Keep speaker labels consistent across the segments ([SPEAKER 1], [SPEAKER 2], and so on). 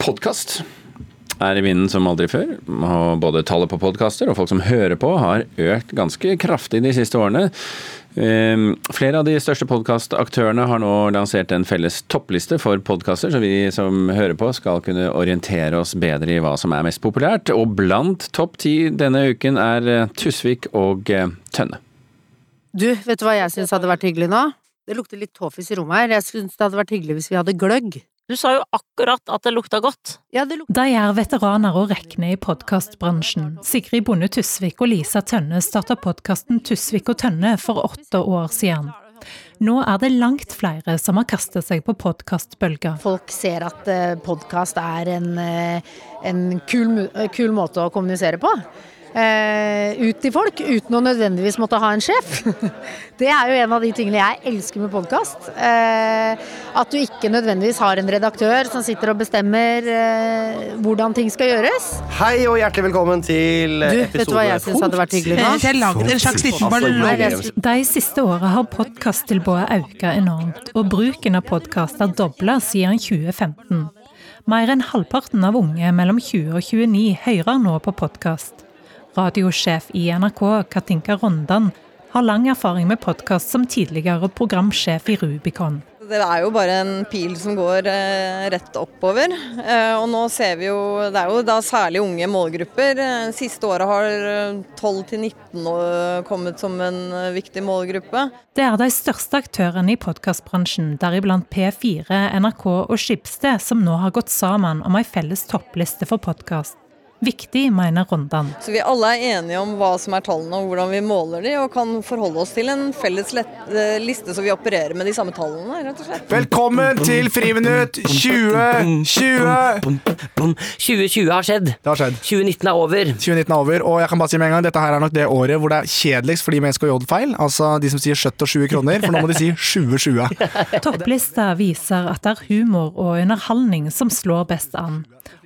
[SPEAKER 1] Podkast er i vinden som aldri før. Og både tallet på podkaster og folk som hører på, har økt ganske kraftig de siste årene. Ehm, flere av de største podkastaktørene har nå lansert en felles toppliste for podkaster, så vi som hører på skal kunne orientere oss bedre i hva som er mest populært. Og blant topp ti denne uken er eh, Tusvik og eh, Tønne.
[SPEAKER 2] Du, vet du hva jeg syns hadde vært hyggelig nå? Det lukter litt tåfis i rommet her. Jeg syns det hadde vært hyggelig hvis vi hadde gløgg.
[SPEAKER 3] Du sa jo akkurat at det lukta godt.
[SPEAKER 2] Ja, det lukta.
[SPEAKER 4] De er veteraner og rekne i podkastbransjen. Sigrid Bonde Tusvik og Lisa Tønne starta podkasten Tusvik og Tønne for åtte år siden. Nå er det langt flere som har kastet seg på podkastbølga.
[SPEAKER 2] Folk ser at podkast er en, eh, en kul, eh, kul måte å kommunisere på. Eh, ut til folk, uten å nødvendigvis måtte ha en sjef. Det er jo en av de tingene jeg elsker med podkast. Eh, at du ikke nødvendigvis har en redaktør som sitter og bestemmer eh, hvordan ting skal gjøres.
[SPEAKER 5] Hei og hjertelig velkommen til
[SPEAKER 2] Du, vet du hva jeg syns hadde vært hyggelig nå?
[SPEAKER 6] Jeg laget en slags liten ballong.
[SPEAKER 4] De siste åra har podkasttilbudet økt enormt, og bruken av podkast har dobla siden 2015. Mer enn halvparten av unge mellom 20 og 29 hører nå på podkast. Radiosjef i NRK, Katinka Rondan, har lang erfaring med podkast som tidligere programsjef i Rubicon.
[SPEAKER 7] Det er jo bare en pil som går eh, rett oppover. Eh, og nå ser vi jo Det er jo da særlig unge målgrupper. Eh, Siste året har eh, 12 til 19 år kommet som en eh, viktig målgruppe.
[SPEAKER 4] Det er de største aktørene i podkastbransjen, deriblant P4, NRK og Skipsted, som nå har gått sammen om ei felles toppliste for podkast. Viktig, mener Rondan.
[SPEAKER 7] Så vi alle er enige om hva som er tallene og hvordan vi måler de, og kan forholde oss til en felles eh, liste så vi opererer med de samme tallene, rett og slett.
[SPEAKER 5] Velkommen til Friminutt 2020!
[SPEAKER 8] 2020 har skjedd.
[SPEAKER 5] Det har skjedd.
[SPEAKER 8] 2019 er over.
[SPEAKER 5] 2019 er over, og jeg kan bare si med en gang dette her er nok det året hvor det er kjedeligst for de med SKJ-feil. Altså de som sier 70 og 20 kroner, for nå må de si 2020.
[SPEAKER 4] Topplista viser at det er humor og underholdning som slår best an.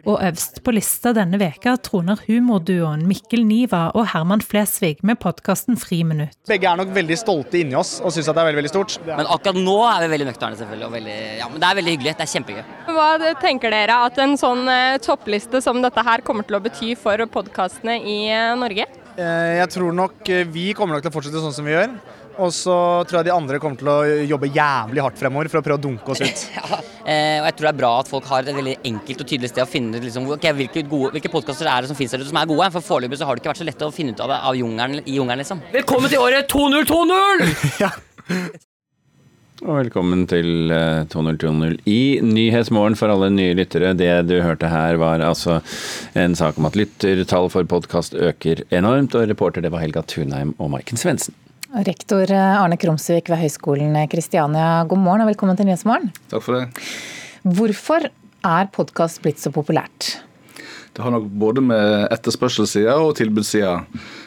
[SPEAKER 4] Og øverst på lista denne veka troner humorduoen Mikkel Niva og Herman Flesvig med podkasten Friminutt.
[SPEAKER 5] Begge er nok veldig stolte inni oss og syns at det er veldig veldig stort.
[SPEAKER 8] Men akkurat nå er vi veldig nøkterne, selvfølgelig. Og veldig, ja, men det er veldig hyggelig. Det er kjempegøy.
[SPEAKER 9] Hva tenker dere at en sånn eh, toppliste som dette her kommer til å bety for podkastene i eh, Norge?
[SPEAKER 5] Eh, Jeg tror nok vi kommer nok til å fortsette sånn som vi gjør. Og så tror jeg de andre kommer til å jobbe jævlig hardt fremover for å prøve å dunke oss ut.
[SPEAKER 8] Eh, og jeg tror det er bra at folk har et veldig enkelt og tydelig sted å finne ut liksom, okay, hvilke, gode, hvilke podkaster er det som finnes der ute som er gode. For foreløpig så har det ikke vært så lett å finne ut av det av jungelen, i jungelen, liksom. Velkommen til året 2020!
[SPEAKER 1] Og velkommen til eh, 2020 i Nyhetsmorgen for alle nye lyttere. Det du hørte her var altså en sak om at lyttertall for podkast øker enormt, og reporter det var Helga Tunheim og Maiken Svendsen.
[SPEAKER 10] Rektor Arne Krumsvik ved Høgskolen Kristiania, god morgen og velkommen til Nyhetsmorgen.
[SPEAKER 11] Takk for det.
[SPEAKER 10] Hvorfor er podkast blitt så populært?
[SPEAKER 11] Det har nok både med etterspørselssida og tilbudssida.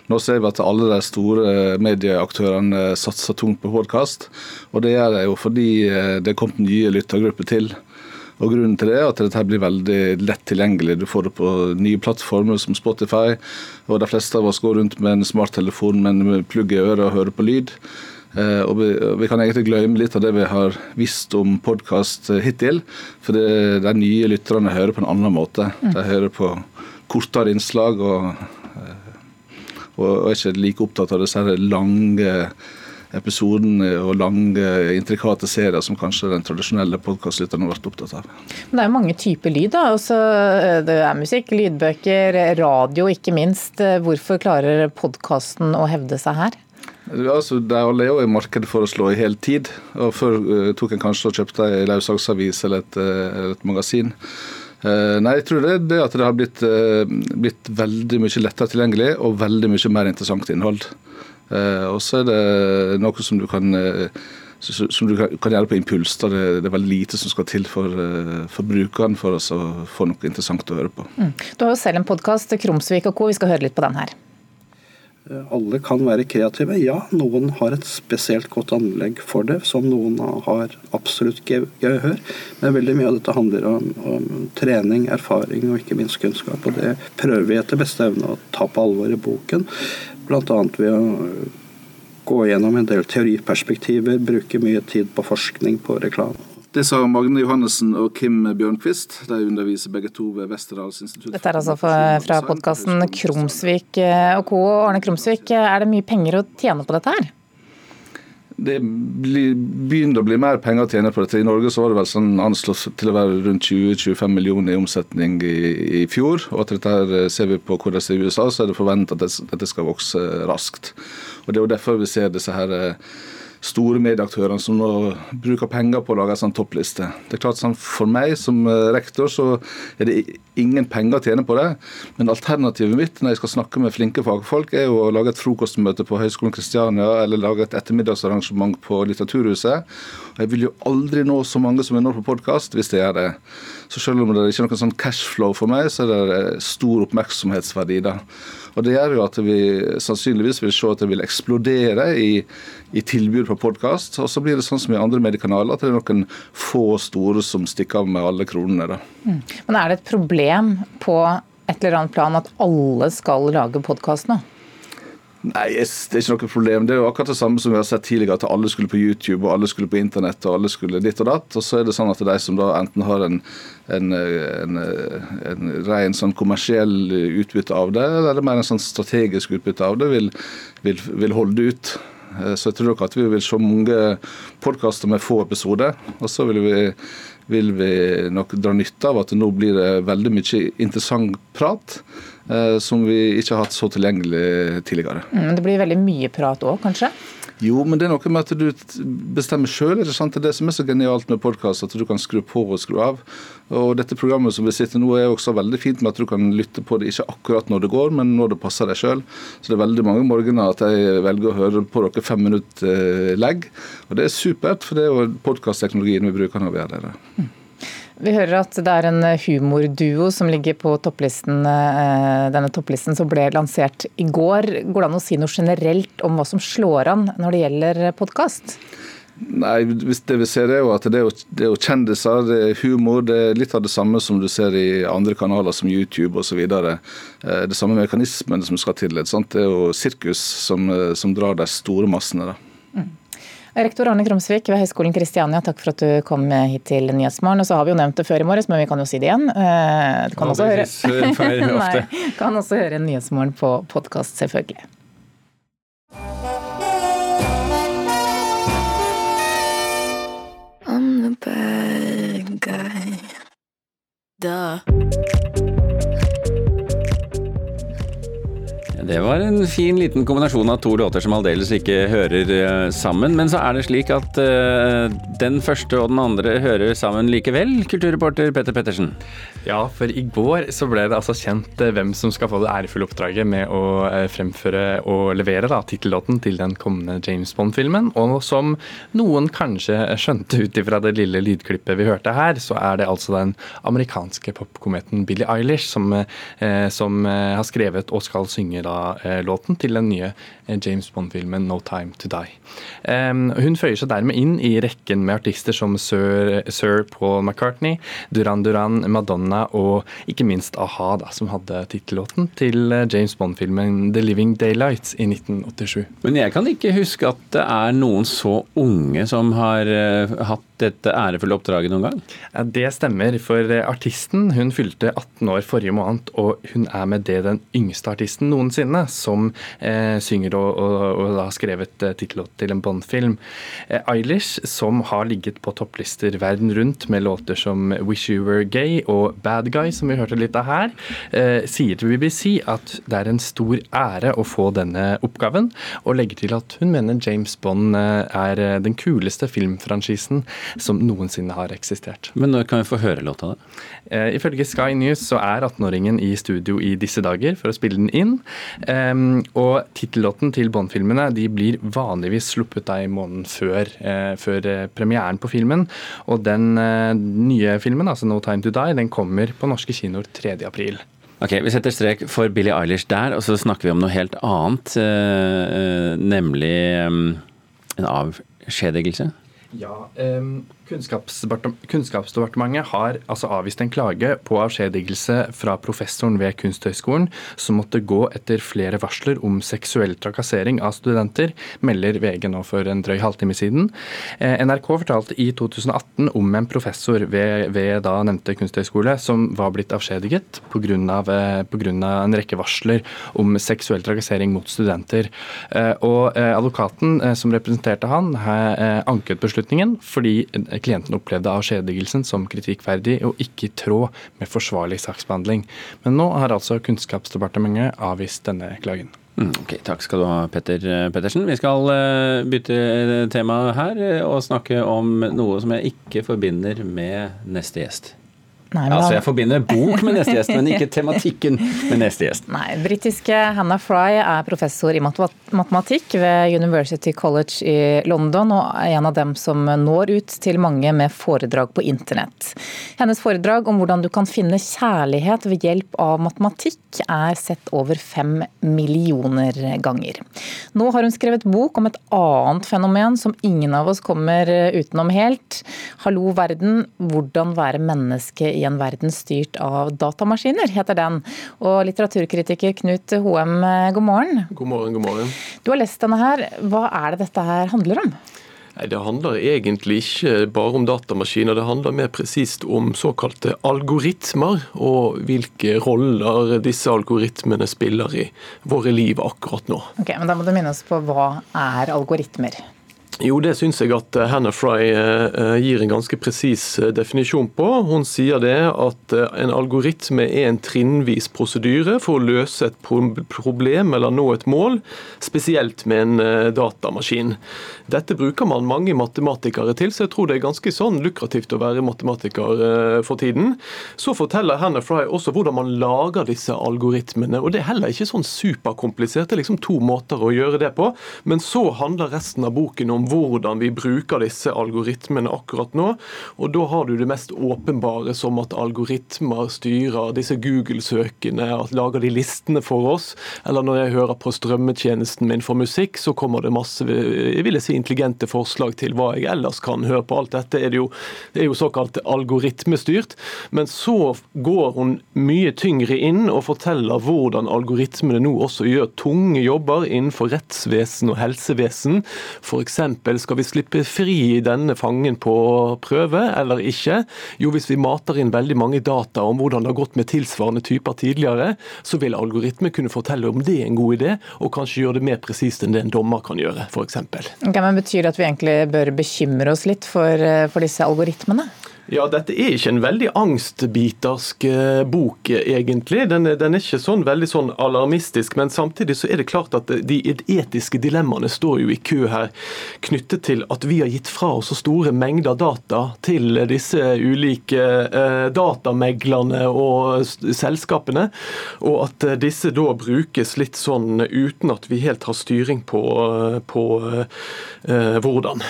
[SPEAKER 11] Nå ser vi at alle de store medieaktørene satser tungt på podkast. Og det gjør de jo fordi eh, det er kommet nye lyttergrupper til. Og Grunnen til det er at dette blir veldig lett tilgjengelig. Du får det på nye plattformer som Spotify. Og de fleste av oss går rundt med en smarttelefon med en plugg i øret og hører på lyd. Eh, og vi, og vi kan egentlig glemme litt av det vi har visst om podkast hittil. For det, de nye lytterne hører på en annen måte. De hører på kortere innslag og, eh, og er ikke like opptatt av disse her lange episodene og lange, intrikate serier som kanskje den tradisjonelle podkastlytteren har vært opptatt av.
[SPEAKER 10] Men Det er jo mange typer lyd. da. Eh, det er musikk, lydbøker, radio ikke minst. Hvorfor klarer podkasten å hevde seg her?
[SPEAKER 11] Altså, de alle er jo i markedet for å slå i hel tid. og Før eh, tok en kanskje og kjøpte ei løssaksavis eller, et, eh, et magasin. Eh, nei, jeg tror det det at det har blitt, blitt veldig mye lettere tilgjengelig og veldig mye mer interessant innhold. Eh, og så er det noe som du kan eh, som du kan gjøre på impuls. Da. Det, det er veldig lite som skal til for, eh, for brukeren for oss å få noe interessant å høre på.
[SPEAKER 10] Du har jo selv en podkast, Krumsvik og co. Vi skal høre litt på den her.
[SPEAKER 12] Alle kan være kreative. Ja, noen har et spesielt godt anlegg for det, som noen har absolutt gøy gehør. Men veldig mye av dette handler om, om trening, erfaring og ikke minst kunnskap. Og det prøver vi etter beste evne å ta på alvor i boken. Bl.a. ved å gå gjennom en del teoriperspektiver, bruke mye tid på forskning på reklame.
[SPEAKER 11] Det sa Magne Johannessen og Kim Bjørnquist. De underviser begge to ved Westerdals institutt.
[SPEAKER 10] Dette er altså fra, podkasten Krumsvik eh, og co. Arne Krumsvik, er det mye penger å tjene på dette her?
[SPEAKER 11] Det begynner å bli mer penger å tjene på dette. I Norge så var det vel sånn anslått til å være rundt 20-25 millioner i omsetning i, i, fjor. Og at dette her ser vi på hvordan det ser i USA, så er det forventet at dette skal vokse raskt. Og Det er jo derfor vi ser disse her store medieaktørene som nå bruker penger på å lage en sånn toppliste. Det er klart sånn, For meg som eh, rektor så er det ingen penger å tjene på det. Men alternativet mitt når jeg skal snakke med flinke fagfolk, er jo å lage et frokostmøte på Høgskolen Kristiania eller lage et ettermiddagsarrangement på Litteraturhuset. Og Jeg vil jo aldri nå så mange som jeg når på podkast, hvis jeg gjør det. Så selv om det ikke er noen sånn cashflow for meg, så er det stor oppmerksomhetsverdi da. Og Det gjør jo at vi sannsynligvis vil se at det vil eksplodere i, i tilbud på podkast. Og så blir det sånn som i andre mediekanaler, at det er noen få store som stikker av med alle kronene.
[SPEAKER 10] Mm. Men er det et problem på et eller annet plan at alle skal lage podkast nå?
[SPEAKER 11] Nei, det er ikke noe problem. Det er jo akkurat det samme som vi har sett tidligere, at alle skulle på YouTube og alle skulle på internett og alle skulle ditt og datt. Og så er det sånn at de som da enten har en, en, en, en ren sånn kommersiell utbytte av det, eller mer en sånn strategisk utbytte av det, vil, vil, vil holde ut. Eh, så jeg tror nok at vi vil se mange podkaster med få episoder. Og så vil vi, vil vi nok dra nytte av at nå blir det veldig mye interessant prat. Eh, som vi ikke har hatt så tilgjengelig tidligere.
[SPEAKER 10] Mm, det blir veldig mye prat òg, kanskje?
[SPEAKER 11] Jo, men det er noe med at du bestemmer sjøl. Det er det som er så genialt med podkast, at du kan skru på og skru av. Og dette programmet som vi sitter nå er også veldig fint med at du kan lytte på det ikke akkurat når det går, men når det passer deg sjøl. Så det er veldig mange morgener at jeg velger å høre på dere fem minutter eh, legg. Og det er supert, for det er jo podkastteknologien vi bruker når vi gjør det.
[SPEAKER 10] Vi hører at det er en humorduo som ligger på topplisten, eh, denne topplisten som ble lansert i går. Går det an å si noe generelt om hva som slår an når det gjelder podkast?
[SPEAKER 11] Nei, det vi ser er jo at det er jo, det er jo kjendiser, det er humor. Det er litt av det samme som du ser i andre kanaler som YouTube osv. Eh, det samme mekanismene som skal til. Det er jo sirkus som, eh, som drar de store massene. da. Mm.
[SPEAKER 10] Rektor Arne Krumsvik ved Høgskolen Kristiania, takk for at du kom hit til Nyhetsmorgen. Og så har vi jo nevnt det før i morges, men vi kan jo si det igjen. Eh, du kan, også høre... Nei, kan også høre Nyhetsmorgen på podkast, selvfølgelig. I'm the bad guy. Duh.
[SPEAKER 1] Det var en fin liten kombinasjon av to låter som aldeles ikke hører eh, sammen. Men så er det slik at uh, den første og den andre hører sammen likevel, kulturreporter Petter Pettersen.
[SPEAKER 6] Ja, for i går så ble det altså kjent uh, hvem som skal få det ærefulle oppdraget med å fremføre og levere da, tittellåten til den kommende James Bond-filmen. Og som noen kanskje skjønte ut ifra det lille lydklippet vi hørte her, så er det altså den amerikanske popkometen Billie Eilish som, som har skrevet og skal synge da Eh, låten til den nye eh, James Bond-filmen No Time To Die. Hun føyer seg dermed inn i rekken med artister som Sir, Sir Paul McCartney, Duran Duran, Madonna og ikke minst a-ha, som hadde tittellåten til eh, James Bond-filmen The Living Daylights i 1987.
[SPEAKER 1] Men jeg kan ikke huske at det er noen så unge som har hatt dette ærefulle oppdraget noen gang?
[SPEAKER 6] Det stemmer, for artisten hun fylte 18 år forrige måned, og hun er med det den yngste artisten noensinne som eh, synger og, og, og, har skrevet eh, tittellåt til en Bond-film. Eh, Eilish, som har ligget på topplister verden rundt med låter som 'Wish You Were Gay' og 'Bad Guy', som vi hørte litt av her, eh, sier til BBC at det er en stor ære å få denne oppgaven, og legger til at hun mener James Bond eh, er eh, den kuleste filmfranchisen som noensinne har eksistert.
[SPEAKER 1] Men når kan vi få høre låta, da?
[SPEAKER 6] Uh, ifølge Sky News så er 18-åringen i studio i disse dager for å spille den inn. Um, og tittellåten til Bond-filmene de blir vanligvis sluppet da i måneden før, uh, før uh, premieren på filmen. Og den nye filmen, altså No Time To Die, den kommer på norske kinoer 3.4.
[SPEAKER 1] Ok, Vi setter strek for Billie Eilish der, og så snakker vi om noe helt annet. nemlig um, en avskjedigelse.
[SPEAKER 6] Ja, um, Kunnskapsdepartementet har altså avvist en klage på avskjedigelse fra professoren ved Kunsthøgskolen, som måtte gå etter flere varsler om seksuell trakassering av studenter, melder VG nå for en drøy halvtime siden. Eh, NRK fortalte i 2018 om en professor ved, ved da nevnte kunsthøgskole som var blitt avskjediget pga. av en rekke varsler om seksuell trakassering mot studenter. Eh, og Advokaten som representerte han, anket beslutningen fordi klienten opplevde avskjedigelsen som kritikkverdig og ikke i tråd med forsvarlig saksbehandling. Men nå har altså Kunnskapsdepartementet avvist denne klagen.
[SPEAKER 1] Mm, ok, Takk skal du ha, Petter Pettersen. Vi skal uh, bytte tema her eh, og snakke om noe som jeg ikke forbinder med neste gjest. Nei, men... Altså, Jeg forbinder bok med neste gjest, men ikke tematikken med neste gjest.
[SPEAKER 10] Nei, Britiske Hannah Fry er professor i matematikk ved University College i London, og er en av dem som når ut til mange med foredrag på internett. Hennes foredrag om hvordan du kan finne kjærlighet ved hjelp av matematikk er sett over fem millioner ganger. Nå har hun skrevet bok om et annet fenomen som ingen av oss kommer utenom helt. Hallo verden, hvordan være menneske i en verden styrt av datamaskiner, heter den. Og litteraturkritiker Knut Hoem, god morgen.
[SPEAKER 13] God morgen, god morgen.
[SPEAKER 10] Du har lest denne her. Hva er det dette her handler om?
[SPEAKER 13] Nei, Det handler egentlig ikke bare om datamaskiner, det handler mer presist om såkalte algoritmer, og hvilke roller disse algoritmene spiller i våre liv akkurat nå.
[SPEAKER 10] Ok, men Da må du minne oss på hva er algoritmer?
[SPEAKER 13] Jo, det syns jeg at eh, Hannah Fry eh, eh, gir en ganske presis definisjon på. Hun sier det at en algoritme er en trinnvis prosedyre for å løse et problem eller nå et mål, spesielt med en datamaskin. Dette bruker man mange matematikere til, så jeg tror det er ganske sånn lukrativt å være matematiker for tiden. Så forteller Hannah Fry også hvordan man lager disse algoritmene. og Det er heller ikke sånn superkomplisert, det er liksom to måter å gjøre det på. Men så handler resten av boken om hvordan vi bruker disse algoritmene akkurat nå. Og da har du det mest åpenbare som at algoritmer styrer disse Google-søkene, at lager de listene for oss. Eller når jeg hører på strømmetjenesten min for musikk, så kommer det masse jeg vil si, intelligente forslag til hva jeg ellers kan høre på. Alt dette er det jo, det er jo såkalt algoritmestyrt. Men så går hun mye tyngre inn og forteller hvordan algoritmene nå også gjør tunge jobber innenfor rettsvesen og helsevesen. F.eks. Skal vi slippe fri denne fangen på prøve eller ikke? Jo, hvis vi mater inn veldig mange data om hvordan det har gått med tilsvarende typer tidligere, så vil algoritmen kunne fortelle om det er en god idé, og kanskje gjøre det mer presist enn det en dommer kan gjøre, f.eks.
[SPEAKER 10] Okay, men betyr det at vi egentlig bør bekymre oss litt for, eh, for disse algoritmene?
[SPEAKER 13] Ja, dette er ikke en veldig angstbitersk eh, bok, egentlig. Den, den, er ikke sånn veldig sånn alarmistisk, men samtidig så er det klart at de etiske dilemmaene står jo i kø her, knyttet til at vi har gitt fra oss så store mengder data til disse ulike eh, datameglerne og selskapene, og at eh, disse da brukes litt sånn uten at vi helt har styring på, på eh, hvordan.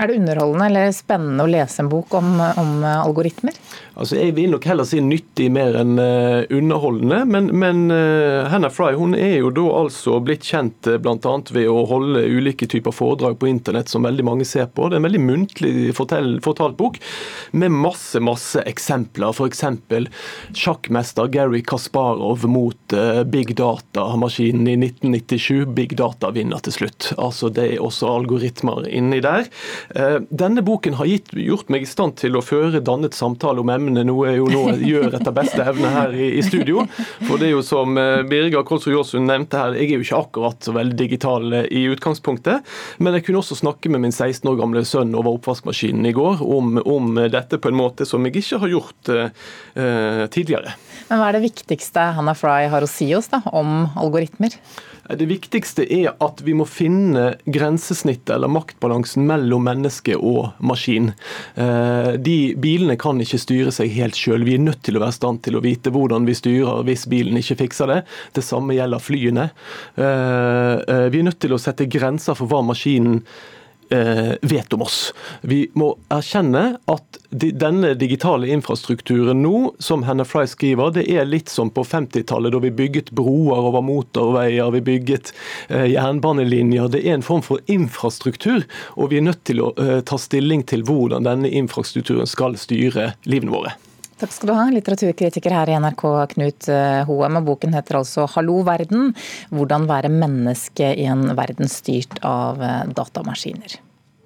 [SPEAKER 10] Er det underholdende eller spennende å lese en bok om, om algoritmer?
[SPEAKER 13] Altså, Jeg vil nok heller si nyttig mer enn uh, underholdende, men, men uh, Hannah Fry hun er jo da altså blitt kjent eh, bl.a. ved å holde ulike typer foredrag på internett som veldig mange ser på. Det er en veldig muntlig fortell, fortalt bok med masse masse eksempler. F.eks. sjakkmester Gary Kasparov mot big data-maskinen i 1997. Big data vinner til slutt. Altså Det er også algoritmer inni der. Denne boken har gitt, gjort meg i stand til å føre dannet samtale om emnet noe jeg jo nå gjør etter beste evne her i, i, studio. For det er jo som eh, Birger Kolsrud Jåsund nevnte her, jeg er jo ikke akkurat så veldig digital eh, i utgangspunktet. Men jeg kunne også snakke med min 16 år gamle sønn over oppvaskmaskinen i går om, om dette på en måte som jeg ikke har gjort uh, tidligere.
[SPEAKER 10] Men hva er det viktigste Hannah Fry har å si oss da, om algoritmer?
[SPEAKER 13] Det viktigste er at vi må finne grensesnittet eller maktbalansen mellom menneske og maskin. Eh, de Bilene kan ikke styre seg helt sjøl. Vi er nødt til å være i stand til å vite hvordan vi styrer hvis bilen ikke fikser det. Det samme gjelder flyene. Eh, eh, vi er nødt til å sette grenser for hva maskinen vet om oss. Vi må erkjenne at de, denne digitale infrastrukturen nå, som Hannah Fry skriver, det er litt som på 50-tallet, da vi bygget broer over motorveier, vi bygget eh, jernbanelinjer. Det er en form for infrastruktur, og vi er nødt til å eh, ta stilling til hvordan denne infrastrukturen skal styre livene våre.
[SPEAKER 10] Takk skal du ha, litteraturkritiker her i NRK, Knut eh, Hoem. Og boken heter altså 'Hallo verden'. Hvordan være menneske i en verden styrt av eh, datamaskiner.